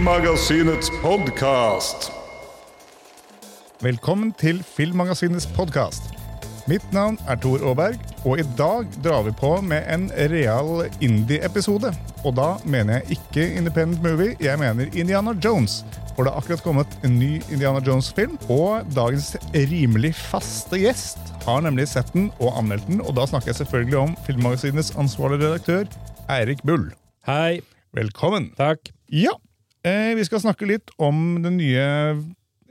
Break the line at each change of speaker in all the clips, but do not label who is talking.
Filmmagasinets podkast.
Velkommen til Filmmagasinets podkast. Mitt navn er Tor Aaberg, og i dag drar vi på med en real indie-episode. Og da mener jeg ikke Independent Movie, jeg mener Indiana Jones. For det har akkurat kommet en ny Indiana Jones-film, og dagens rimelig faste gjest har nemlig sett den og anmeldt den, og da snakker jeg selvfølgelig om Filmmagasinets ansvarlige redaktør, Eirik Bull.
Hei.
Velkommen.
Takk.
Ja, eh, vi skal snakke litt om den nye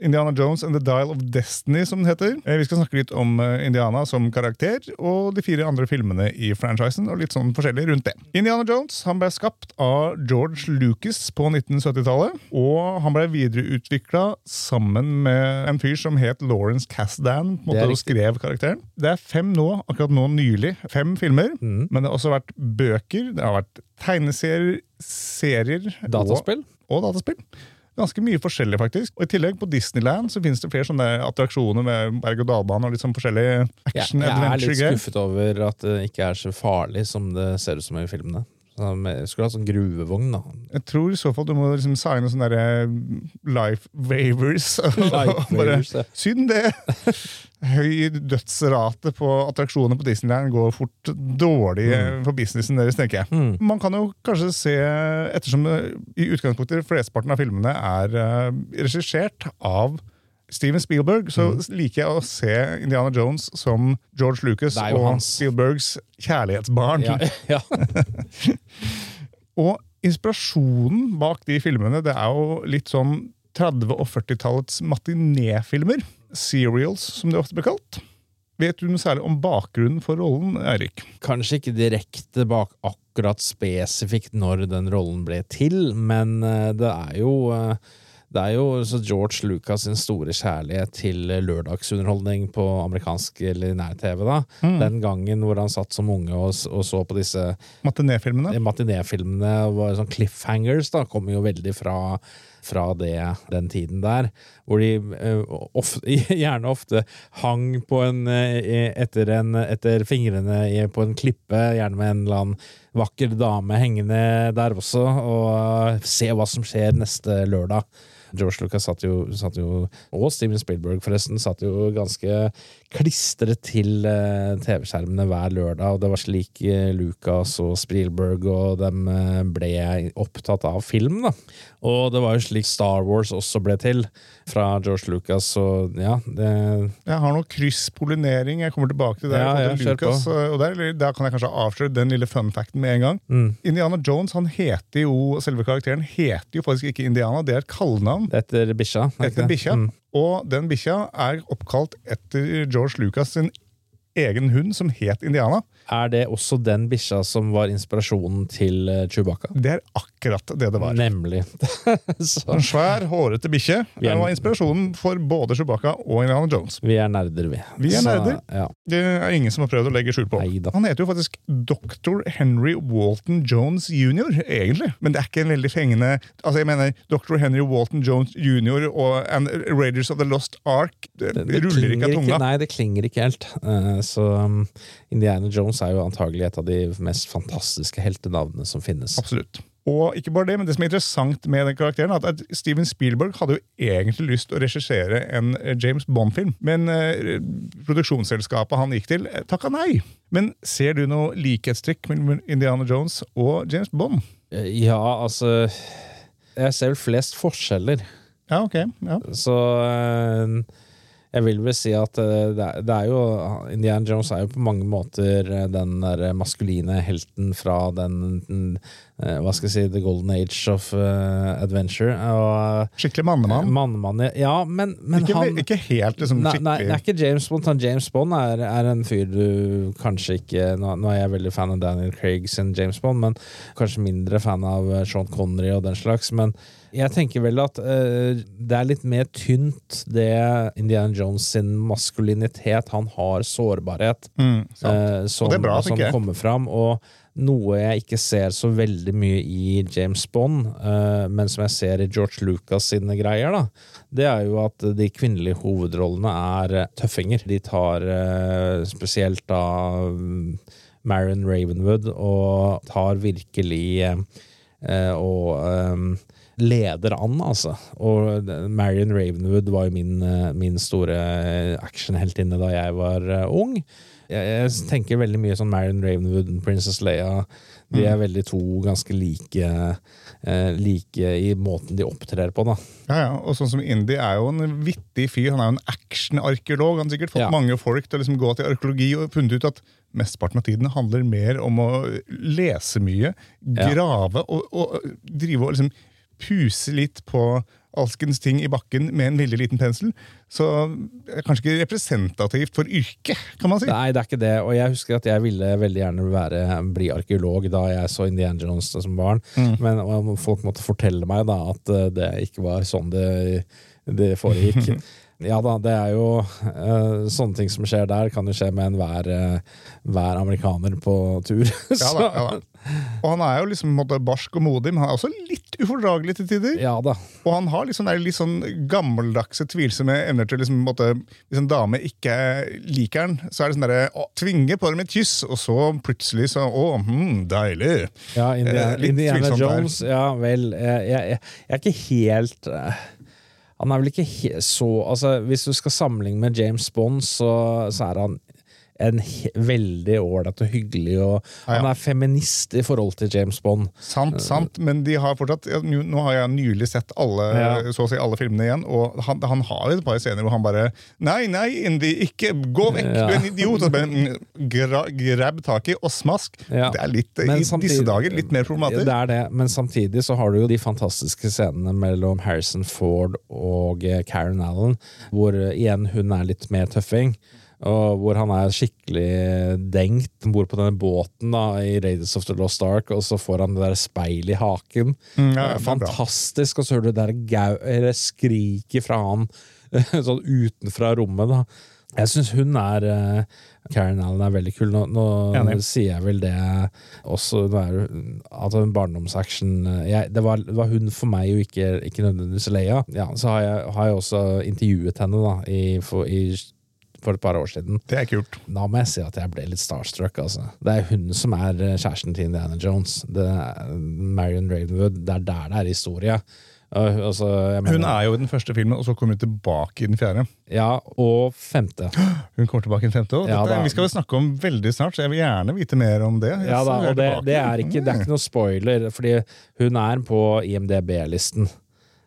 Indiana Jones and The Dial of Destiny, som den heter. Eh, vi skal snakke litt om eh, Indiana som karakter, og de fire andre filmene i franchisen, og litt sånn forskjellig rundt det. Indiana Jones han ble skapt av George Lucas på 1970-tallet, og han ble videreutvikla sammen med en fyr som het Lawrence
er
og skrev karakteren. Det er fem nå, akkurat nå nylig. Fem filmer,
Mm.
men det har også vært bøker, det har vært tegneserier, serier
Dataspill?
og dataspill. Ganske mye forskjellig, faktisk. Og I tillegg, på Disneyland så finnes det flere sånne attraksjoner med berg-og-dal-bane og litt sånn forskjellig
Jeg,
action
jeg er litt skuffet over at det ikke er så farlig som det ser ut som i filmene. Så Jeg skulle hatt sånn gruvevogn, da.
Jeg tror i så fall du må liksom signe sånne der, eh, life waivers.
Life
Bare,
waivers, ja.
Synd det! Høy dødsrate på attraksjoner på Disneyland går fort dårlig mm. for businessen deres, tenker jeg.
Mm.
Man kan jo kanskje se, ettersom eh, i utgangspunktet flesteparten av filmene er regissert av Steven Spielberg, så liker jeg å se Indiana Jones som George Lucas og
hans.
Spielbergs kjærlighetsbarn.
Ja, ja.
Og inspirasjonen bak de filmene det er jo litt sånn 30- og 40-tallets matinéfilmer. Serials, som det ofte blir kalt. Vet du noe særlig om bakgrunnen for rollen, Eirik?
Kanskje ikke direkte bak akkurat spesifikt når den rollen ble til, men eh, det er jo eh, det er jo så George Lucas sin store kjærlighet til lørdagsunderholdning på amerikansk eller nær-TV. da. Den gangen hvor han satt som unge og, og så på disse
Matinéfilmene?
matinéfilmene var sånn cliffhangers da, kommer jo veldig fra, fra det, den tiden der. Hvor de eh, ofte, gjerne ofte hang på en, eh, etter, en, etter fingrene på en klippe, gjerne med en eller annen vakker dame hengende der også, og se hva som skjer neste lørdag. George Lucas satt jo, satt jo og Steven Spielberg forresten, satt jo ganske klistret til eh, TV-skjermene hver lørdag, og det var slik eh, Lucas og Spielberg og dem eh, ble opptatt av film. da. Og det var jo slik Star Wars også ble til, fra George Lucas, så ja det,
Jeg har noe krysspollinering. Jeg kommer tilbake til det.
Ja, jeg, på.
Lucas, og der, der kan jeg kanskje avsløre den lille fun-facten med en gang.
mm,
Indiana Jones han heter jo, selve karakteren heter jo faktisk ikke Indiana, det er et kallenavn.
etter bikkja. er
Etter bikkja.
Mm.
Og den bikkja er oppkalt etter George Lucas sin egen hund, som het Indiana.
Er det også den bikkja som var inspirasjonen til eh, Chewbacca?
Det er akkurat det det var.
Nemlig. så
En svær, hårete bikkje. Det var inspirasjonen for både Chewbacca og Indiana Jones.
vi er nerder, vi.
Vi er
Så,
nerder.
Ja.
Det er ingen som har prøvd å legge skjul på.
Neida.
Han heter jo faktisk Dr. Henry Walton Jones jr., egentlig. Men det er ikke en veldig fengende Altså, jeg mener, Dr. Henry Walton Jones jr. og and Raiders of the Lost Ark det,
Det, det
ruller ikke av
tunga.
tunga.
Nei, det klinger ikke helt. Uh, så um, Indiana Jones er jo antagelig et av de mest fantastiske heltenavnene som finnes.
Absolutt. Og ikke bare det, men det som er interessant med den karakteren, er at Steven Spielberg hadde jo egentlig lyst til å regissere en eh, James Bond-film, men eh, produksjonsselskapet han gikk til, eh, takka nei. Men ser du noe likhetstrekk mellom Indiana Jones og James Bond?
Ja, altså Jeg ser vel flest forskjeller.
Ja, ok. Ja.
Så eh, jeg vil vel si at eh, det er, det er jo Indiana Jones er jo på mange måter eh, den der maskuline helten fra den, den eh, Hva skal jeg si The golden age of adventure. Og
Skikkelig mannemann.
Mannemann, ja, men, men
Ikke,
han
ikke helt liksom
Nei, nei, det er ikke James Bond. Han James Bond er, er en fyr du kanskje ikke nå, nå er jeg veldig fan av Daniel Craig sin James Bond, men kanskje mindre fan av Sean Connery og den slags. Men jeg tenker vel at uh, det er litt mer tynt, det Indiana Jones sin maskulinitet. Han har sårbarhet
mm,
eh, som,
bra,
som kommer fram. Og noe jeg ikke ser så veldig mye i James Bond, uh, men som jeg ser i George Lucas sine greier, da, det er jo at de kvinnelige hovedrollene er tøffinger. De tar spesielt da um, Marion Ravenwood og tar virkelig og ehm, leder an, altså. Og Marion Ravenwood var jo min, eh, min store actionheltinne da jeg var eh, ung. Jeg, jeg tenker veldig mye sånn Marion Ravenwood og Princess Leia. De er veldig to ganske like, eh, like i måten de opptrer på, da.
Ja, ja, og sånn som Indy er jo en vittig fyr. Han er jo en actionarkeolog. Han har sikkert fått
Ja.
mange folk til å liksom gå til arkeologi og funnet ut at mesteparten av tiden handler mer om å lese mye,
Ja.
grave og, og drive og liksom puse litt på alskens ting i bakken med en veldig liten pensel. Så det er kanskje ikke representativt for yrket, kan man si.
Nei, det er ikke det. Og jeg husker at jeg ville veldig gjerne være, bli arkeolog da jeg så Indiana Jones som barn. Men og folk måtte fortelle meg da at eh, det ikke var sånn det, det foregikk. Ja da, det er jo uh, sånne ting som skjer der, kan jo skje med enhver uh, hver amerikaner på tur.
Ja, da, ja, da. Og han er jo liksom på barsk og modig, men han er også litt ufordragelig til tider.
ja da.
Og han har liksom litt sånn gammeldagse, tvilsomme evner til liksom, måte, Hvis en dame ikke liker han, så er det sånn derre å, Tvinge på dem et kyss, og så plutselig så Å, hm, deilig.
Ja, Indiana,
Eh,
Indiana
Jones. der.
Ja vel. Jeg, jeg, jeg er ikke helt uh... Han er vel ikke så Altså, Hvis du skal sammenligne med James Bond, så, så er han en veldig ålreit og hyggelig, og
Ja, ja.
han er feminist i forhold til James Bond.
Sant, sant, men de har fortsatt Nå har jeg nylig sett alle,
Ja.
så å si alle filmene igjen, og han, han har et par scener hvor han bare Nei, nei, Indy, ikke gå vekk, du er en idiot! Og bare mm, gra, grab tak i og smask. Det er litt,
Men
i
samtidig-
disse dager litt mer problematisk.
Det er det, men samtidig så har du jo de fantastiske scenene mellom Harrison Ford og eh, Karen Allen, hvor eh, igjen hun er litt mer tøffing. Og hvor han er skikkelig dengt Han bor på denne båten da, i Raiders of the Lost Ark, og så får han det der speilet i haken.
Mm, ja.
Fantastisk! Og så hører du det der skriket fra han sånn utenfra rommet. da jeg syns hun er eh, Karen Allen er veldig kul. Nå, nå sier jeg vel det også er, det- Altså en barndomsaction eh, det, var, var hun for meg, og ikke, ikke nødvendigvis Leia. Ja, så har jeg, har jeg også intervjuet henne da i, for, i, for et par år siden.
Det er kult.
Da må jeg si at jeg ble litt starstruck. Altså. Det er hun som er eh, kjæresten til Indiana Jones. Det er Marion Ravenwood. Det er der det er historie. Altså, jeg
Hun er jo i den første filmen, og så kommer hun tilbake i den fjerde.
Ja, og femte.
Hun kommer tilbake i den femte.
Ja,
dette, vi skal vel snakke om veldig snart, så jeg vil gjerne vite mer om det.
Ja da, det, det, er ikke, det er ikke noe spoiler, fordi hun er på IMDb-listen.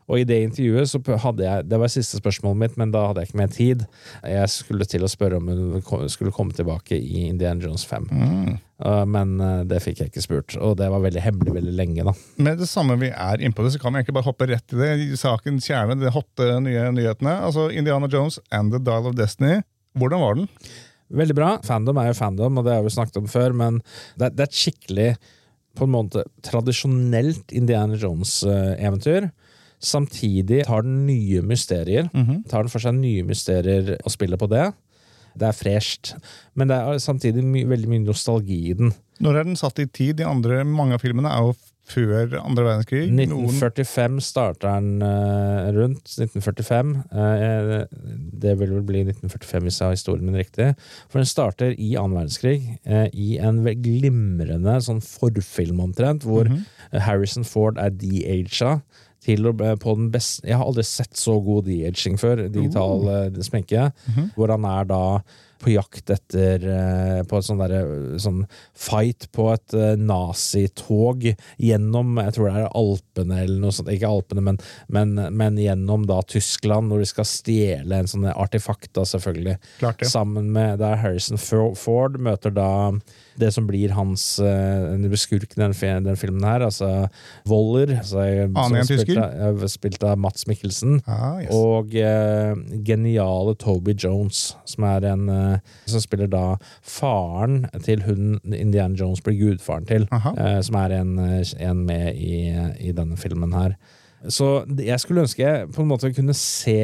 Og i det intervjuet så hadde jeg Det var siste spørsmålet mitt, men da hadde jeg ikke mer tid. Jeg skulle til å spørre om hun skulle komme tilbake i Indiana Jones 5.
Mm.
Uh, men uh, det fikk jeg ikke spurt, og det var veldig hemmelig veldig lenge, da.
Med det samme vi er innpå det, så kan vi egentlig bare hoppe rett i det. I Sakens kjerne, de hotte nye nyhetene. Altså Indiana Jones and The Dial of Destiny. Hvordan var den?
Veldig bra. Fandom er jo fandom, og det har vi snakket om før, men det, det er et skikkelig, på en måte, tradisjonelt Indiana Jones-eventyr. Samtidig tar den nye mysterier. Tar den for seg nye mysterier og spiller på det. Det er fresht, men det er samtidig my veldig mye nostalgi i den.
Når er den satt i tid? De andre, mange av filmene er jo før andre verdenskrig. Noen
1945 starter den uh, rundt. 1945. Uh, det vil vel bli 1945 hvis jeg har historien min riktig. For den starter i annen verdenskrig, uh, i en glimrende sånn forfilm omtrent, hvor Harrison Ford er de-aga. Til å, på den beste Jeg har aldri sett så god de-aging før. Digital uh. sminke. Hvor han er da på jakt etter eh, På et sånn derre sånn fight på et eh, nazitog gjennom Jeg tror det er Alpene eller noe sånt. Ikke Alpene, men, men, men gjennom da Tyskland, når de skal stjele en sånn artefakt, da selvfølgelig.
Klart det.
Sammen med der Harrison Ford møter da det som blir hans uh, skurk i den, den filmen her, altså Woller. Altså, som
Annen
spilt av- Spilt av Mats Mikkelsen.
Ah, yes.
Og uh, geniale Toby Jones, som er en uh, Som spiller da faren til hun Indiana Jones blir gudfaren til. Eh, som er en, eh, en med i, i denne filmen her. Så jeg skulle ønske jeg på en måte kunne se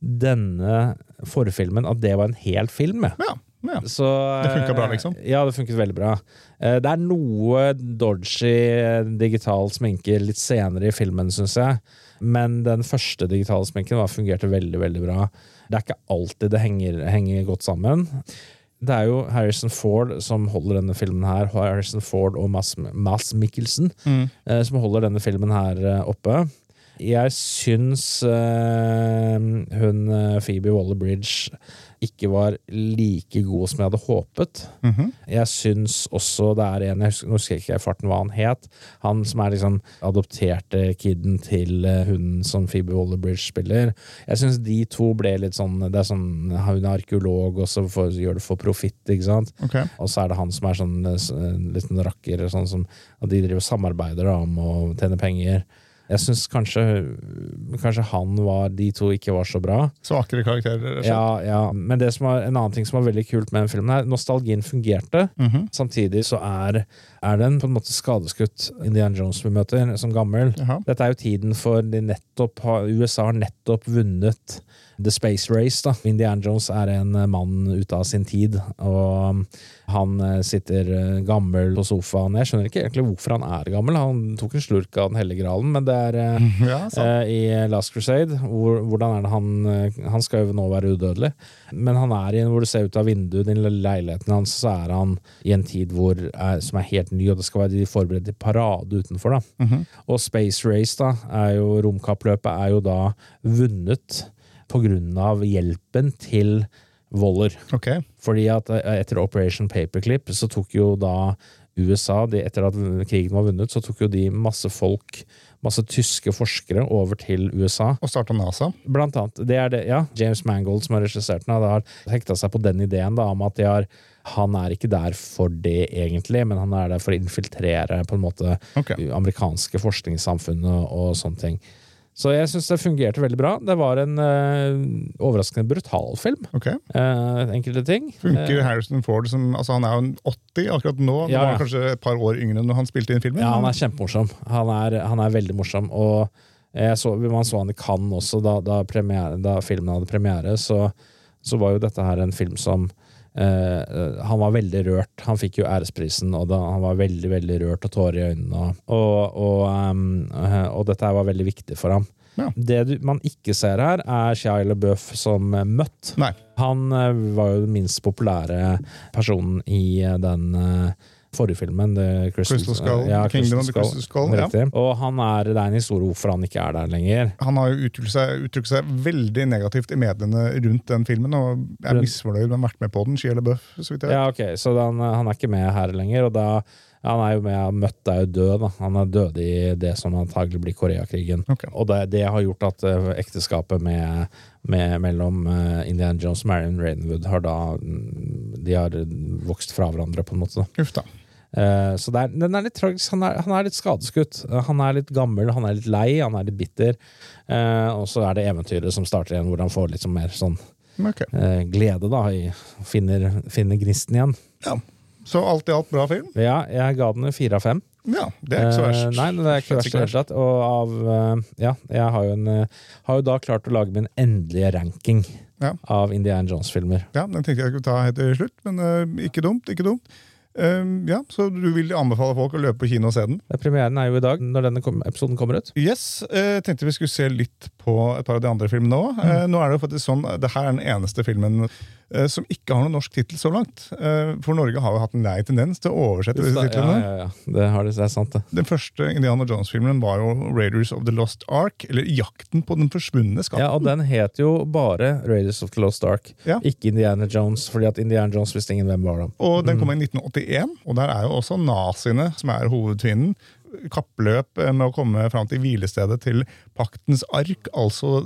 denne forfilmen, at det var en hel film.
Ja, ja.
Så,
Det funket bra, liksom?
Ja, det funket veldig bra. Eh, Det er noe dodgy eh, digital sminke litt senere i filmen, syns jeg. Men den første digitale sminken var, fungerte veldig, veldig bra. Det er ikke alltid det henger, henger godt sammen. det er jo Harrison Ford som holder denne filmen her. Harrison Ford og Mads, Mads Mikkelsen mm. som holder denne filmen her eh, oppe. Jeg syns eh, hun eh, Phoebe Waller-Bridge ikke var like god som jeg hadde håpet.
Mhm.
Jeg syns også det er en jeg husker, husker jeg ikke farten hva han het. Han som er liksom adopterte kiden til eh, hun som Phoebe Waller-Bridge spiller. Jeg syns de to ble litt sånn Det er sånn Hun er arkeolog, og så gjør det for profitt, ikke sant.
Ok.
Og så er det han som er sånn eh, en liten rakker, og sånn som og de driver og samarbeider da, om å tjene penger. Jeg syns kanskje, kanskje han var De to ikke var så bra.
Svakere karakterer.
Ja, ja. Men det som er, en annen ting som var veldig kult med den filmen, her, nostalgien fungerte.
Mhm.
Samtidig så er, er den på en måte skadeskutt Indiana Jones vi møter, som gammel.
Jaha.
Dette er jo tiden for de nettopp USA har nettopp vunnet The Space Race. da. Indian Jones er en eh, mann ute av sin tid, og um, han eh, sitter eh, gammel på sofaen. Jeg skjønner ikke egentlig hvorfor han er gammel. Han tok en slurk av Den hellige gralen, men det er
Ja,
eh, i Last Crusade. Hvor, hvordan er det han Han skal jo nå være udødelig, men han er i en hvor du ser ut av vinduet, den leiligheten hans, så er han i en tid hvor, er, som er helt ny, og det skal være de forberedt til parade utenfor. da.
Mhm.
Og Space Race, da, er jo romkappløpet, er jo da vunnet av hjelpen til Waller.
Okay.
Fordi at eh, etter Operation Paperclip så tok jo da USA, de, etter at krigen var vunnet, så tok jo de masse folk, masse tyske forskere, over til USA.
Og starta NASA.
Blant annet. Det er det, ja, James Mangold som har regissert den, har hekta seg på den ideen da, om at har han er ikke der for det, egentlig, men han er der for å infiltrere på en måte
okay.
amerikanske forskningssamfunnet og sånne ting. Så jeg syns det fungerte veldig bra. Det var en uh, overraskende brutal film.
Okay.
Uh, enkelte ting.
Funker
Eh,
Harrison Ford som altså Han er jo en 80 akkurat nå.
Ja,
var kanskje et par år yngre når han spilte inn filmen.
Ja, han er kjempemorsom. Han er, han er veldig morsom. Og så, man så han i Cannes også, da, da, premiere, da filmen hadde premiere, så, så var jo dette her en film som eh, eh, Han var veldig rørt. Han fikk jo æresprisen, og da, han var veldig veldig rørt og tårer i øynene. Og, og, um, uh, og dette var veldig viktig for ham.
Ja.
Det du, man ikke ser her, er Shia LaBeouf som møtt. Mutt.
Nei.
Han uh, var jo den minst populære personen i eh, den eh, forrige filmen. The Crystal,
Crystal Skull,
Ja,
Kingdom of the Crystal Skull, ja.
Og han er, det er en historie hvorfor han ikke er der lenger.
Han har jo uttrykt seg, uttrykt seg veldig negativt i mediene rundt den filmen, og er misfornøyd med å ha vært med på den. Shia LaBeouf, så vidt jeg vet.
Ja, ok, Så den, han er ikke med her lenger, og da han er jo med, Møtt deg død. da Han er død i det som antagelig blir Koreakrigen.
Okay.
Og det, det har gjort at eh, ekteskapet med, med, mellom Indian Indiana Jones og Marion Rainwood har da mm, De har vokst fra hverandre, på en måte.
Uff da.
Uh, så er, den er litt tragisk. Han er, han er litt skadeskutt. Eh, Han er litt gammel, han er litt lei, han er litt bitter. Uh, og så er det eventyret som starter igjen, hvor han får litt sånn mer sånn
okay.
uh, glede, da. I, finner, finner gnisten igjen.
Ja. Så alt i alt bra film?
Ja, jeg ga den fire av fem.
Ja, det er ikke så verst.
Eh, nei, det er ikke verst i det hele tatt. Og av eh, Ja, jeg har jo, en, eh, har jo da klart å lage min endelige ranking
Ja.
av Indiana Jones-filmer.
Ja, Den tenkte jeg skulle ta helt til slutt, men uh, ikke dumt. ikke dumt. Eh, ja, Så du vil anbefale folk å løpe på kino og se den?
Premieren er jo i dag, når denne episoden kommer ut.
Yes, uh, tenkte vi skulle se litt på et par av de andre filmene òg.
Mm.
Uh, nå er det jo faktisk sånn, det her er den eneste filmen uh, som ikke har noen norsk tittel så langt. For Norge har jo hatt en lei tendens til å oversette disse titlene.
ja, ja. Det, har det, det er sant, det.
Den første Indiana Jones-filmen var jo Raiders of the Lost Ark, eller Jakten på den forsvunne skatten.
Ja, og den het jo bare Raiders of the Lost Ark,
Ja.
ikke Indiana Jones, fordi at Indiana Jones visste ingen hvem var da.
Og den
Mm.
kom i 1981, og der er jo også naziene som er hovedfienden. Kappløp med å komme fram til hvilestedet til paktens ark, altså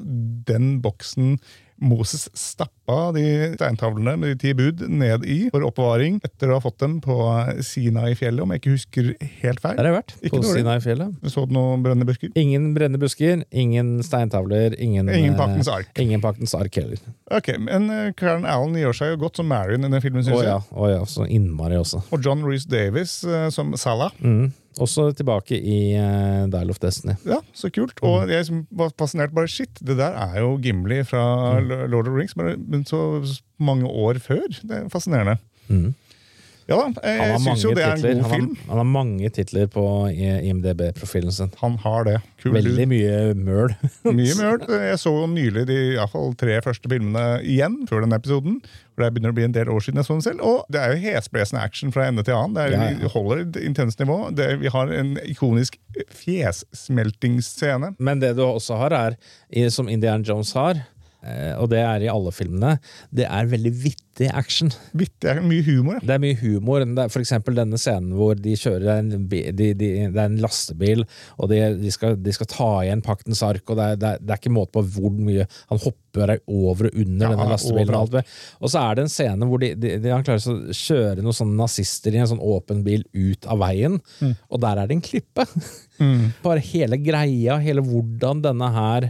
den boksen Moses stappa de steintavlene med de ti bud ned i for oppbevaring etter å ha fått dem på Sinai-fjellet, om jeg ikke husker helt feil.
Der har jeg vært,
Ikke
på. Sinai-fjellet.
Så du noen brennende busker?
Ingen brennende busker, ingen steintavler, ingen,
Ingen
eh,
paktens ark.
Ingen paktens ark heller.
Ok, Men uh, Karen Allen gjør seg jo godt som Marion i den filmen, syns oh,
ja,
jeg.
å ja, så innmari også.
Og John Reece Davis eh, som Salah.
Mm. Også tilbake i uh, Dial of Destiny.
Ja, så kult. Og jeg som var fascinert bare Shit, det der er jo Gimli fra Lord of the Rings, men så mange år før. Det er fascinerende.
Mm.
Ja da, jeg, syns jo det er en
titler.
god
Han har, han har mange titler på IMDb-profilen sin.
Han har det. Kul
Veldig mye møl.
Mye møl. Jeg så jo nylig de i hvert fall tre første filmene igjen før denne episoden. For Det begynner å bli en del år siden jeg så den selv. Og det er jo hesblesende action fra ende til annen. Det er,
Ja, ja.
Vi holder et intenst nivå. Det, vi har en ikonisk fjesmeltingsscene.
Men det du også har, er, som Indiana Jones har, og det er i alle filmene, det er veldig vittig action.
Vittig, mye humor. ja.
Det er mye humor. Det er for eksempel denne scenen hvor de kjører en, de, de, det er en lastebil, og de, de, skal, de skal ta igjen paktens ark, og det er, det, er, det er ikke måte på hvor mye Han hopper over og under
Ja,
denne lastebilen. Og, og så er det en scene hvor de, de, de, han klarer å kjøre noen sånne nazister i en sånn åpen bil ut av veien,
Mm.
og der er det en klippe. Bare hele greia, hele hvordan denne her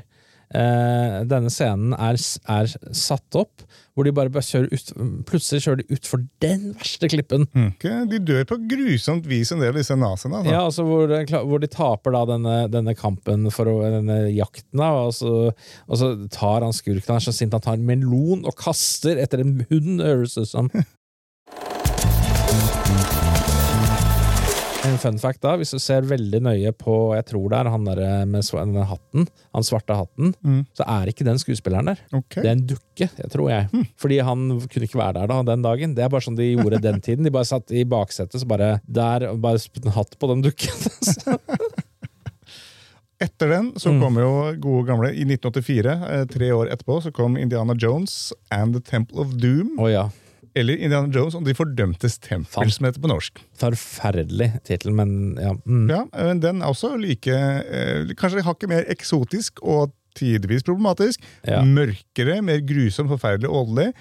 eh, denne scenen er, er satt opp, hvor de bare, bare kjører ut, plutselig kjører de utfor den verste klippen.
Ikke? De dør på grusomt vis, en del av disse naziene. Altså.
Ja, altså hvor, det- hvor de taper da denne, denne kampen for denne jakten, da, og, så, og så tar han skurken han er så sint han tar en melon og kaster etter en hund, høres det ut som. En fun fact da, hvis du ser veldig nøye på, jeg tror det er han der med hatten, han svarte hatten, så er ikke den skuespilleren der.
Okay.
Det er en dukke, jeg tror jeg. Fordi han kunne ikke være der da, den dagen. Det er bare sånn de gjorde den tiden. De bare satt i baksetet, så bare der, og bare spytte en hatt på den dukken.
Etter den så
Mm.
kom jo gode gamle I 1984, eh, tre år etterpå, så kom Indiana Jones and The Temple of Doom.
Oh, ja.
Eller Indiana Jones og De fordømtes tempel, som heter på norsk.
Forferdelig tittel, men ja. Mm.
Ja, men Den er også like eh, Kanskje hakket mer eksotisk og tidvis problematisk.
Ja.
Mørkere, mer grusom, forferdelig åndelig.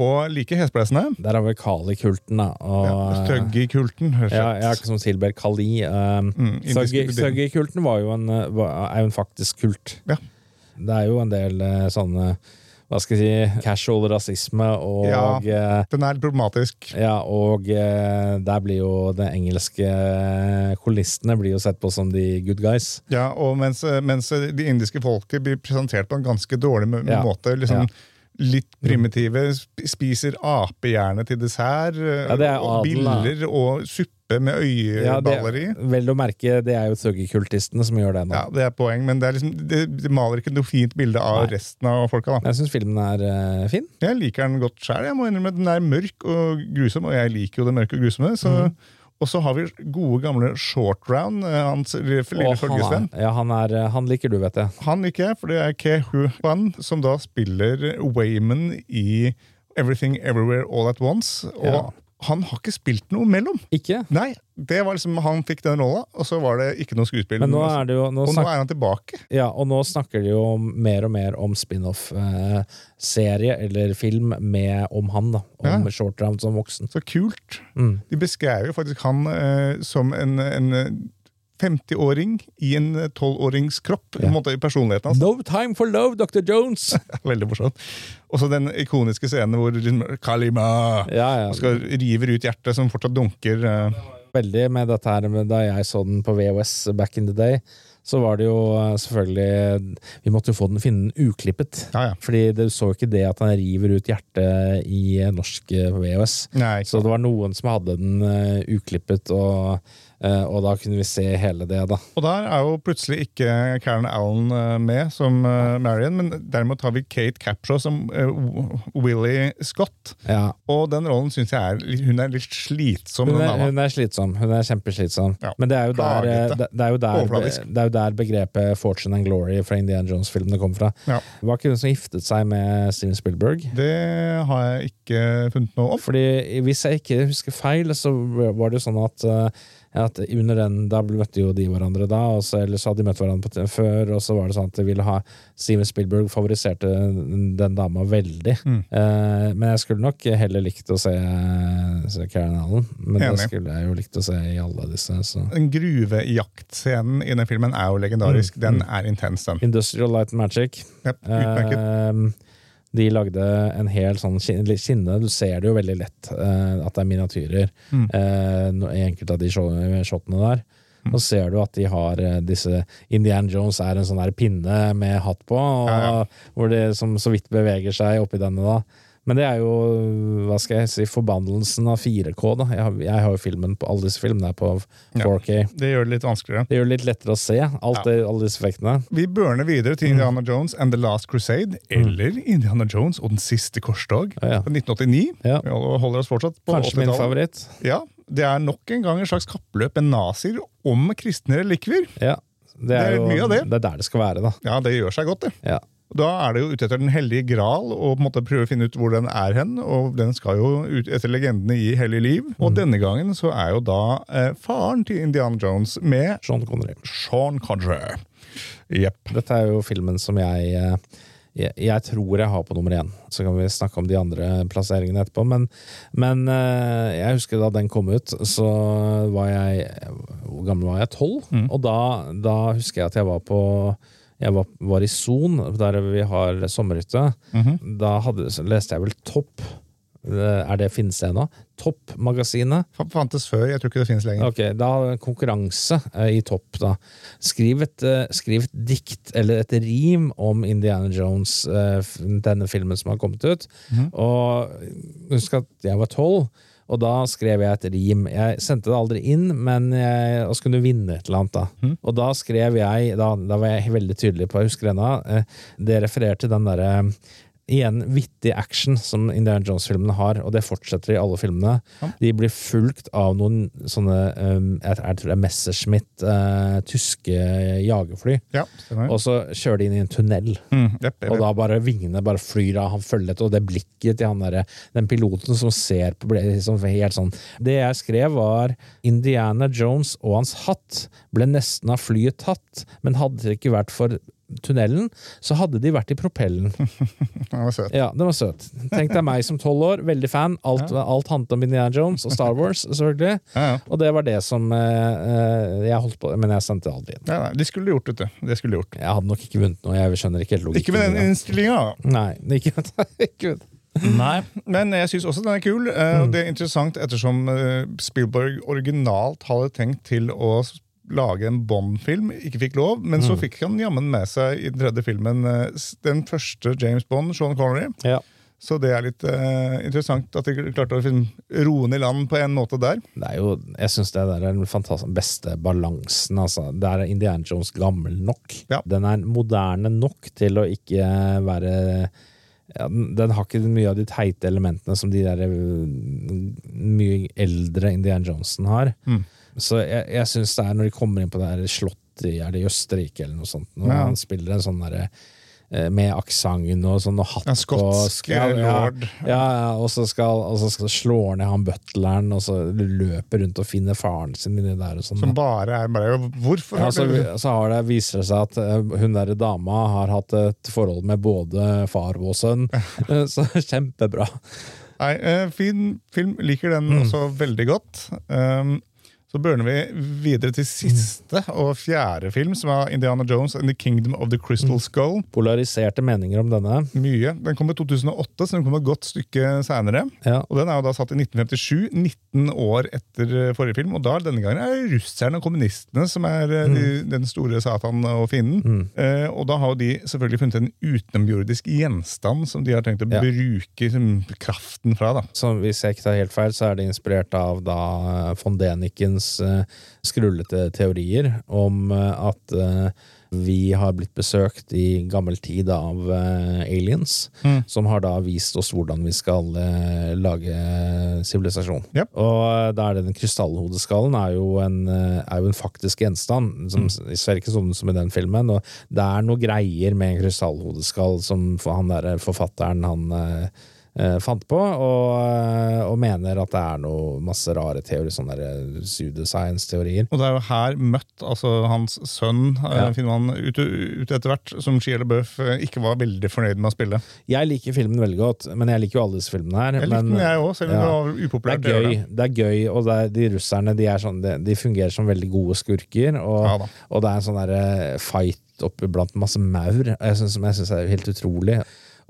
Og like hesblesende.
Der har vi Kali-kulten, da. Og,
Ja, Søggi-kulten. og
Ja, ikke som Silber Kali. Um,
Mm.
Thuggy-kulten var jo en, uh, var- er jo en faktisk kult.
Ja.
Det er jo en del uh, sånne hva skal jeg si, casual rasisme og
Ja.
uh,
Den er problematisk.
Ja, og eh, der blir jo de engelske eh, kolonistene blir jo sett på som de good guys.
Ja, og mens, mens de indiske folket blir presentert på en ganske dårlig
Ja.
måte. liksom
Ja.
Litt primitive. Spiser apehjerne til dessert.
Ja, det
og biller og suppe med øyeballer i.
vel å merke, det er jo thuggy-kultistene som gjør det nå.
Ja, Det er poeng, men det, liksom, det, det maler ikke noe fint bilde av
Nei.
resten av folka. da.
Jeg syns filmen er uh, fin.
Jeg liker den godt sjøl. Den er mørk og grusom, og jeg liker jo det mørke og grusomme. Så,
Mhm.
Og så har vi gode, gamle Short Round, eh, hans lille følgesvenn.
ja, han, er, eh, han liker du, vet jeg.
Han liker jeg, for det er Ke Hu Kwan, som da spiller Wayman i Everything Everywhere All At Once. Og
Ja.
Han har ikke spilt noe mellom.
Ikke?
Nei, det var liksom, Han fikk den rolla, og så var det ikke noe skuespill.
Men nå er det jo nå
og nå er han tilbake.
ja, Og nå snakker de jo om- mer og mer om spin-off-serie eller film med, om han, da. Om
Ja.
Short Round som voksen.
Så kult.
Mm.
De beskrev jo faktisk han eh, som en, en eh, 50-åring i en eh, 12-årings kropp. på måte i personligheten hans.
No time for love, Dr. Jones!
Veldig morsomt. Og så den ikoniske scenen hvor Kalima
ja, ja.
skal river ut hjertet, som fortsatt dunker. Uh.
veldig med dette her med Da jeg så den på VHS back in the day, så var det jo eh, selvfølgelig Vi måtte jo få den finne den uklippet.
Ja, ja.
Fordi du så jo ikke det at han river ut hjertet i eh, norsk eh, VHS.
Nei,
Så det var noen som hadde den eh, uklippet, og, eh, og da kunne vi se hele det, da.
Og der er jo plutselig ikke Karen Allen eh, med som eh, Marion, men derimot har vi Kate Capshaw som eh, Willy Scott.
Ja.
Og den rollen syns jeg er, hun er litt slitsom.
Hun er, hun er slitsom. Hun er kjempeslitsom.
Ja.
Men det er, jo der, eh, det, det, er jo der, det er jo der begrepet 'fortune and glory' fra Indiana Jones-filmene kom fra.
Ja.
Var ikke hun som giftet seg med Steven Spielberg.
Det har jeg ikke funnet noe om.
Fordi Hvis jeg ikke husker feil, så var det jo sånn at, eh, at under den Da møtte jo de hverandre da, og så, eller så hadde de møtt hverandre før, og så var det sånn at de ville ha Steven Spielberg favoriserte den, den dama veldig.
Mm.
Eh, men jeg skulle nok heller likt å se, se Karen Allen. Men det skulle jeg jo likt å se i alle disse. Så.
Den gruvejaktscenen i den filmen er jo legendarisk.
Mm,
Den
mm.
er intens, den.
Industrial Light and Magic.
Yep, utmerket.
Eh, de lagde en hel sånn skinne. Du ser det jo veldig lett eh, at det er miniatyrer
Mm.
eh, i enkelte av de shotene der. Og ser du at de har eh, disse Indian Jones er en sånn der pinne med hatt på, og,
Ja, ja.
hvor de som så vidt beveger seg oppi denne da. Men det er jo, hva skal jeg si, forbannelsen av 4K, da. Jeg har, jeg har jo filmen på alle disse filmene på 4K.
Det gjør det litt vanskeligere.
Det gjør det litt lettere å se, alt det, alle disse effektene.
Vi børner videre til Indiana Jones and The Last Crusade, eller Indiana Jones og Den siste korsdag
Ja, ja.
fra 1989.
Ja.
Vi holder oss fortsatt på
Kanskje min favoritt.
Ja, det er nok en gang en slags kappløp med nazier om kristne relikvier.
Ja. Det er,
Det er
jo,
mye av det.
det er der det skal være, da.
Ja, det gjør seg godt, det.
Ja.
Da er det jo ute etter Den hellige gral og på en måte prøve å finne ut hvor den er hen. Og den skal jo ut etter legendene i Hellig liv. Og denne gangen så er jo da eh, faren til Indiana Jones med
Sean Connery.
Sean Connery. Yep.
Dette er jo filmen som jeg, eh, jeg Jeg tror jeg har på nummer én. Så kan vi snakke om de andre plasseringene etterpå. Men, men eh, jeg husker da den kom ut, så var jeg Hvor gammel var jeg? Tolv? Og da, da husker jeg at jeg var på jeg var, var i Son, der vi har sommerhytte. Da hadde, leste jeg vel Topp. Eh, Er det finnes det ennå? Topp-magasinet.
Fantes før. Jeg tror ikke det finnes lenger.
Ok, da konkurranse eh, i topp, da. Skriv et, eh, skriv et dikt eller et rim om Indiana Jones, denne filmen som har kommet ut. Og husk at jeg var tolv, og da skrev jeg et rim. Jeg sendte det aldri inn, men jeg og skulle vinne et eller annet, da. Og da skrev jeg, da, da var jeg veldig tydelig på, jeg husker ennå, eh, det refererte til den derre Igjen vittig action som Indiana Jones-filmene har, og det fortsetter i alle filmene. De blir fulgt av noen sånne um, jeg, tror det er Messerschmitt, eh, tyske jagerfly.
Ja.
Og så kjører de inn i en tunnel,
Mm, jepp, jepp,
og da bare vingene bare flyr av. Han følger etter, og det blikket til han der, den piloten som ser på ble liksom helt sånn Det jeg skrev, var Indiana Jones og hans hatt ble nesten av flyet tatt, men hadde det ikke vært for tunnelen, så hadde de vært i propellen.
den var søt.
Ja, den var søt. Tenk deg meg som tolv år, veldig fan. Alt, alt handlet om Indiana Jones og Star Wars, selvfølgelig.
Ja, ja.
Og det var det som eh, eh, jeg holdt på Men jeg sendte aldri inn.
Ja, nei, de skulle gjort, det. Det skulle de gjort.
Jeg hadde nok ikke vunnet noe. Jeg skjønner ikke helt logikken.
Ikke med den innstillinga.
Nei, ikke, ikke
Nei, men jeg syns også den er kul. eh, og Det er interessant ettersom eh, Spielberg originalt hadde tenkt til å lage en Bond-film, ikke fikk lov, men så fikk han jammen med seg i den tredje filmen eh, den første James Bond, Sean Connery.
Ja.
Så det er litt uh, interessant at de klarte å liksom, roe den i land på en måte der.
Det er jo, jeg syns det der er den beste balansen. Altså. Der er Indiana Jones gammel nok.
Ja.
Den er moderne nok til å ikke være ja, den, har ikke mye av de teite elementene som de der mye eldre Indiana Jonesen har.
Mm.
Så jeg, jeg syns det er når de kommer inn på det slottet i er det i Østerrike eller noe sånt, når
Ja.
han spiller en sånn derre eh, med aksenten og sånn og hatt
En skotsk
og, skal, ja,
lord.
ja, og så skal, og så skal slå ned han butleren, og så løper rundt og finner faren sin inni der. og sånn.
Som bare er bare Hvorfor
Ja,
har
så,
du
så har det, viser det seg at eh, hun der dama har hatt et forhold med både far og sønn. Så kjempebra.
Nei, eh, fin film. Liker den
Mm.
også veldig godt. Um, så børner vi videre til siste og fjerde film, som er Indiana Jones and the Kingdom of the Crystal
Mm.
Skull.
Polariserte meninger om denne.
Mye. Den kom i 2008, så den kom et godt stykke seinere.
Ja.
Og den er jo da satt i 1957, 19 år etter eh, forrige film. Og da denne gangen er russerne og kommunistene som er mm. de, den store satan og fienden. Eh, og da har de selvfølgelig funnet en utenomjordisk gjenstand som de har tenkt å
Ja.
bruke som kraften fra. da.
Så hvis jeg ikke tar helt feil, så er det inspirert av da von Dänikens eh, skrullete teorier om eh, at eh, vi har blitt besøkt i gammel tid av aliens, som har da vist oss hvordan vi skal lage sivilisasjon.
Yep.
Og da er det den krystallhodeskallen er jo en, er jo en faktisk gjenstand, som ser ikke sånn som i den filmen. Og det er noe greier med en krystallhodeskall som for han der forfatteren han fant på, og, eh, og mener at det er noe masse rare teorier, sånne eh, pseudoscience-teorier.
Og det er jo her møtt altså hans sønn, eh,
Ja.
finner man ut, ut etter hvert, som Shia LaBeouf eh, ikke var veldig fornøyd med å spille.
Jeg liker filmen veldig godt, men jeg liker jo alle disse filmene her.
Jeg liker
men,
den, jeg òg, selv om
ja.
det var
Det
upopulært.
er gøy, det er gøy og det er, de russerne de, er sånn, de, de fungerer som veldig gode skurker. Og,
Ja
og det er en sånn der, eh, fight oppe blant masse maur, jeg synes, som jeg syns er helt utrolig.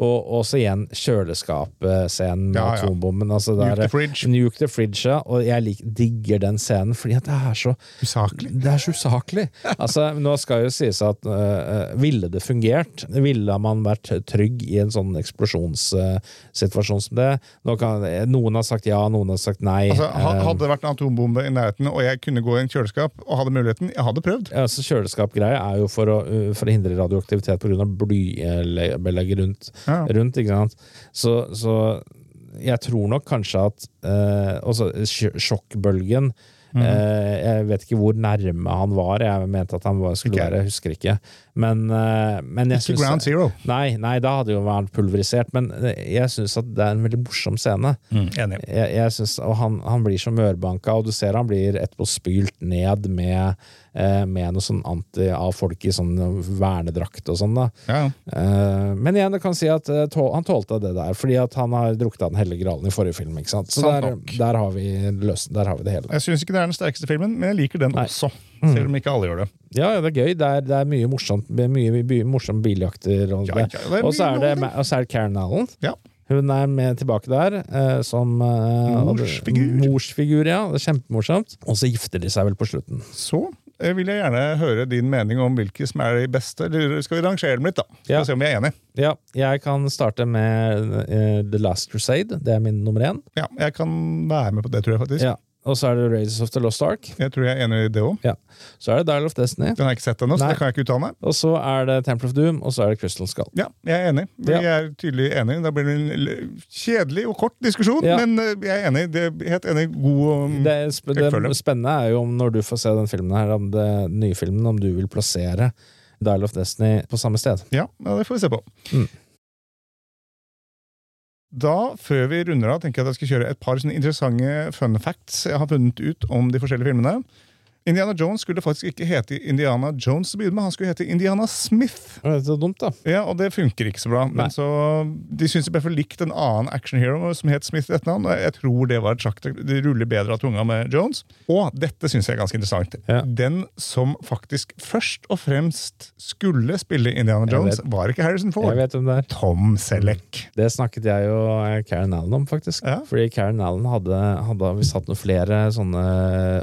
Og også igjen kjøleskapscenen med
Ja, ja.
atombomben. Altså der,
Nuke the fridge.
Nuke the fridge, ja. Og jeg lik, digger den scenen, fordi at det er så
Usaklig.
det er så usaklig. Altså, nå skal jo sies at uh, ville det fungert, ville man vært trygg i en sånn eksplosjonssituasjon som det? Kan, noen har sagt ja, noen har sagt nei.
Altså,
Eh,
hadde det vært en atombombe i nærheten, og jeg kunne gå i en kjøleskap og hadde muligheten, jeg hadde prøvd.
altså, Kjøleskapgreie er jo for å, for å hindre radioaktivitet pga. blybelegget rundt,
Ja.
rundt. ikke sant? Så, så jeg tror nok kanskje at eh, også sjokkbølgen
Mm
Eh, jeg vet ikke hvor nærme han var. Jeg mente at han skulle være, jeg husker ikke. Men, eh, men jeg
Ikke
synes-
ground zero.
Nei, nei, da hadde jo vært pulverisert. Men jeg syns at det er en veldig morsom scene.
Enig.
Jeg, jeg synes, og han, han blir så mørbanka, og du ser han blir etterpå spylt ned med, eh, med noe sånn anti av folk i sånn vernedrakt og sånn. da.
Ja, ja.
Eh, men igjen, jeg kan si at eh, tå, han tålte det der, fordi at han har drukket av den hellige gralen i forrige film. ikke sant? Så der, der, har vi løs, der har vi det hele.
Jeg syns ikke det er den sterkeste filmen, men jeg liker den
Nei.
også. Selv om ikke alle gjør det.
Ja, ja, det er gøy. Det er, det er mye morsomt. Mye, mye morsomme biljakter. Og
Ja, ja,
Og så er det,
det.
Karen Allen.
Ja.
Hun er med tilbake der eh, som eh,
Morsfigur.
Morsfigur, ja. Det er kjempemorsomt. Og så gifter de seg vel på slutten.
Så eh, vil jeg gjerne høre din mening om hvilke som er de beste. Eller skal vi rangere dem litt, da? Skal
Ja.
se om vi er enige.
Ja, jeg kan starte med eh, The Last Crusade. Det er min nummer én.
Ja, jeg kan være med på det, tror jeg faktisk.
Ja. Og så er det Raiders of the Lost Ark.
Jeg tror jeg er enig i det òg.
Ja. Så er det Dial of Destiny.
Den har jeg ikke sett ennå, så det kan jeg ikke uttale meg.
Og så er det Temple of Doom, og så er det Crystal Skull.
Ja, jeg er enig. Vi
Ja.
er tydelig enig. Da blir det en kjedelig og kort diskusjon,
Ja.
men eh, jeg er enig. Det er helt enig. God um,
Det, sp det spennende er jo om når du får se den filmen her, om det, nye filmen, om du vil plassere Dial of Destiny på samme sted.
Ja, ja, det får vi se på.
Mm.
Da, før vi runder av, tenker jeg at jeg skal kjøre et par sånne interessante fun facts jeg har funnet ut om de forskjellige filmene. Indiana Jones skulle faktisk ikke hete Indiana Jones til å begynne med, han skulle hete Indiana Smith.
Det er så dumt, da.
Ja, Og det funker ikke så bra.
Nei.
Men så, De syntes de ble for likt en annen actionhero som het Smith i etternavn. og Jeg tror det var et sjakk. Det ruller bedre av tunga med Jones. Og dette syns jeg er ganske interessant.
Ja.
Den som faktisk først og fremst skulle spille Indiana Jones, var ikke Harrison Ford.
Jeg vet hvem det er.
Tom Selleck.
Det snakket jeg og eh, Karen Allen om, faktisk.
Ja.
Fordi Karen Allen hadde, hadde visst hatt noen flere sånne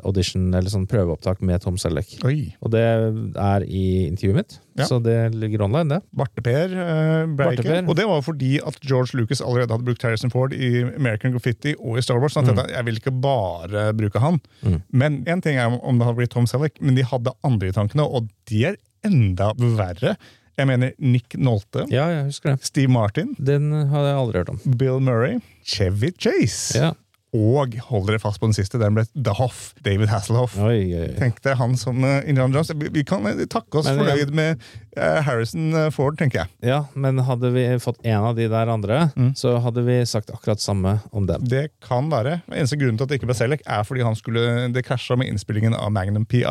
audition, eller sånn prøveopptak med Tom Selleck.
Oi.
Og det er i intervjuet mitt,
Ja.
så det ligger online, det.
Barteper uh, ble ikke. Og det var fordi at George Lucas allerede hadde brukt Harrison Ford i American Graffiti og i Star Wars. sånn at dette- Jeg vil ikke bare bruke han.
Mm.
Men en ting er om det hadde blitt Tom Selleck, men de hadde andre i tankene, og de er enda verre. Jeg mener Nick Nolte,
Ja, jeg husker det.
Steve Martin,
Den hadde jeg aldri hørt om.
Bill Murray, Chevy Chase.
Ja.
Og hold dere fast på den siste, den ble The Hoff. David Hasselhoff.
Oi, oi, oi.
Tenk deg han som uh, Indiana Jones. Vi, vi kan eh, takke oss fornøyd med eh, Harrison eh, Ford, tenker jeg.
Ja, men hadde vi fått en av de der andre,
Mm.
så hadde vi sagt akkurat samme om dem.
Det kan være. Eneste grunnen til at det ikke ble Selleck, er fordi han skulle, det krasja med innspillingen av Magnum PI.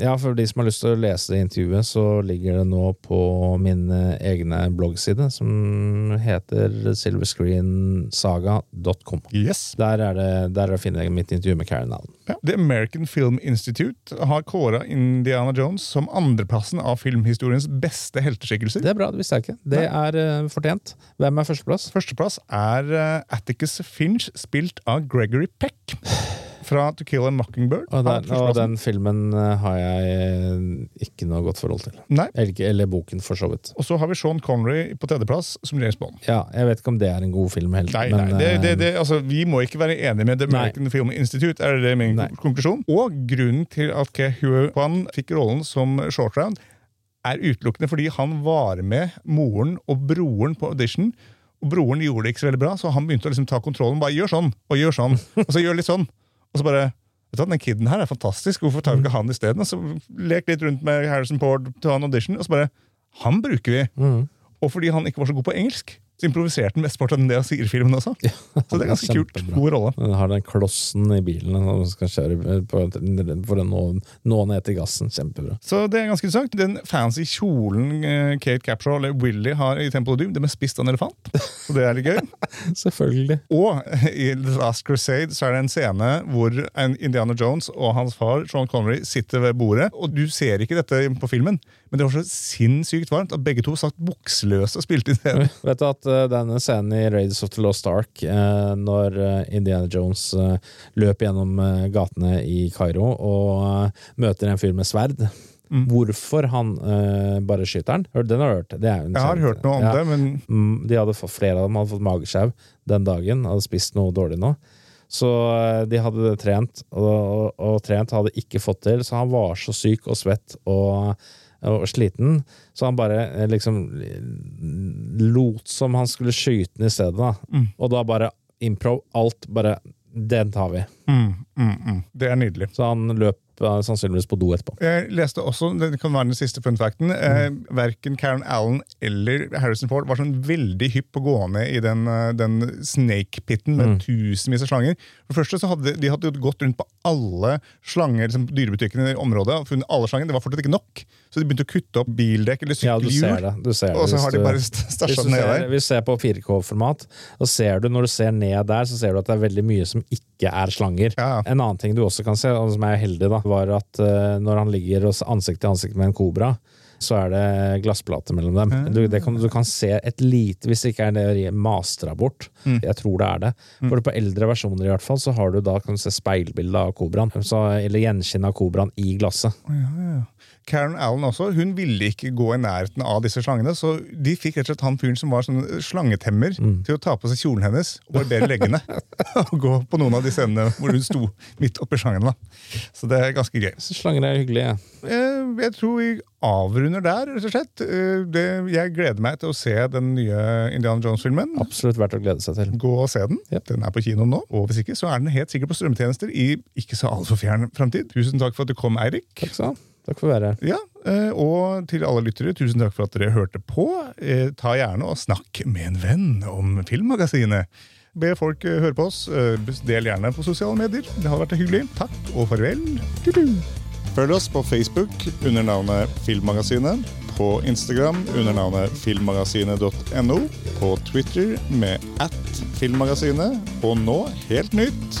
Ja, for de som har lyst til å lese det intervjuet, så ligger det nå på min eh, egne bloggside, som heter silverscreensaga.com.
Yes.
Der er det der er det å finne mitt intervju med Karen Allen.
Ja. The American Film Institute har kåra Indiana Jones som andreplassen av filmhistoriens beste helteskikkelser.
Det er bra, det visste jeg ikke. Det er uh, fortjent. Hvem er førsteplass?
Førsteplass er uh, Atticus Finch, spilt av Gregory Peck. Fra To Kill a Mockingbird.
Og den, og den filmen eh, har jeg ikke noe godt forhold til.
Nei.
Eller, ikke- eller boken, for så vidt.
Og så har vi Sean Connery på tredjeplass som James Bond.
Ja, jeg vet ikke om det er en god film helt.
Nei,
men,
nei, det, det, det, altså, Vi må ikke være enige med The American Film Institute. er det min
Nei.
konklusjon. Og grunnen til at Ke Hue Kwan fikk rollen som short round, er utelukkende fordi han var med moren og broren på audition. Og Broren gjorde det ikke så veldig bra, så han begynte å liksom ta kontrollen. Bare gjør sånn, og gjør sånn, og så gjør litt sånn. Og så bare Vet du hva, Den kiden her er fantastisk, hvorfor tar vi ikke han isteden? Så lek litt rundt med Harrison Ford til han audition, og så bare Han bruker vi!
Mm.
Og fordi han ikke var så god på engelsk, så improviserte han mesteparten av det han sier i filmen også. Så det er ganske kult. God rolle.
Den har den klossen i bilen som skal kjøre på, for å nå, nå ned til gassen. Kjempebra.
Så det er ganske interessant. Den fancy kjolen eh, Kate Capshaw eller Willy har i Temple of Doom, den er spist av en elefant. Så det er litt gøy.
Selvfølgelig.
Og i The Last Crusade så er det en scene hvor en Indiana Jones og hans far Sean Connery sitter ved bordet. Og du ser ikke dette på filmen, Men det var så sinnssykt varmt at begge to satt bukseløse og spilte i scenen.
Vet du at uh, denne scenen i Raiders of the Lost Ark, uh, når uh, Indiana Jones løper løp gjennom gatene i Kairo og møter en fyr med sverd
Mm.
Hvorfor han eh, bare skyter den? Hør- Den har hørt?
Jeg har hørt noe om
ja.
det, men
Mm, De hadde fått, flere av dem hadde fått mageskjev den dagen, hadde spist noe dårlig nå. Så de hadde trent, og, og, og trent hadde ikke fått til, så han var så syk og svett og, og sliten, så han bare eh, liksom lot som han skulle skyte den i stedet, da.
Mm.
Og da bare improv, alt bare Den tar vi.
mm, mm, mm. Det er nydelig.
Så han løp sannsynligvis på do etterpå.
Jeg leste også, det kan være den siste fun facten, eh, verken Karen Allen eller Harrison Ford var sånn veldig hypp på å gå ned i den, eh, den snake-pitten med tusenvis av slanger. For det første så hadde de hadde gått rundt på alle slanger, liksom, dyrebutikkene i området, og funnet alle slanger. Det var fortsatt ikke nok, så de begynte å kutte opp bildekk eller
Ja,
sykkelhjul.
det. Du ser det.
og så har de bare st- stasja ned der.
hvis du ser på 4K-format, så ser du når du ser ned der, så ser du at det er veldig mye som ikke er slanger.
Ja.
En annen ting du også kan se, og som er heldig, da, var at uh, når han ligger ansikt til ansikt med en kobra, så er det glassplate mellom dem. Du, det kan, du kan se et lite, hvis det ikke er det mastra bort.
Mm.
Jeg tror det er det. For på eldre versjoner i hvert fall, så har du da kan du se speilbilde av kobraen. Så, eller gjenskinn av kobraen i glasset.
Karen Allen også, hun ville ikke gå i nærheten av disse slangene, så de fikk rett og slett han fyren som var sånn slangetemmer,
Mm.
til å ta på seg kjolen hennes og barbere leggene. og gå på noen av de scenene hvor hun sto midt oppi slangene. da. Så det er ganske gøy.
Så slangene er hyggelige.
Ja. Jeg tror vi avrunder der, rett og slett. Eh, Det, jeg gleder meg til å se den nye Indiana Jones-filmen.
Absolutt verdt å glede seg til.
Gå og se den.
Yep.
Den er på kino nå. Og hvis ikke, så er den helt sikkert på strømtjenester i ikke så altfor fjern framtid. Tusen takk for at du kom, Eirik.
Takk skal du ha. Takk for å være her.
Ja, eh, og til alle lyttere, tusen takk for at dere hørte på. Eh, Ta gjerne og snakk med en venn om Filmmagasinet. Be folk eh, høre på oss. Eh, Del gjerne på sosiale medier. Det hadde vært hyggelig. Takk og farvel. Følg oss på Facebook under navnet Filmmagasinet. På Instagram under navnet filmmagasinet.no. På Twitter med at filmmagasinet. Og nå, helt nytt,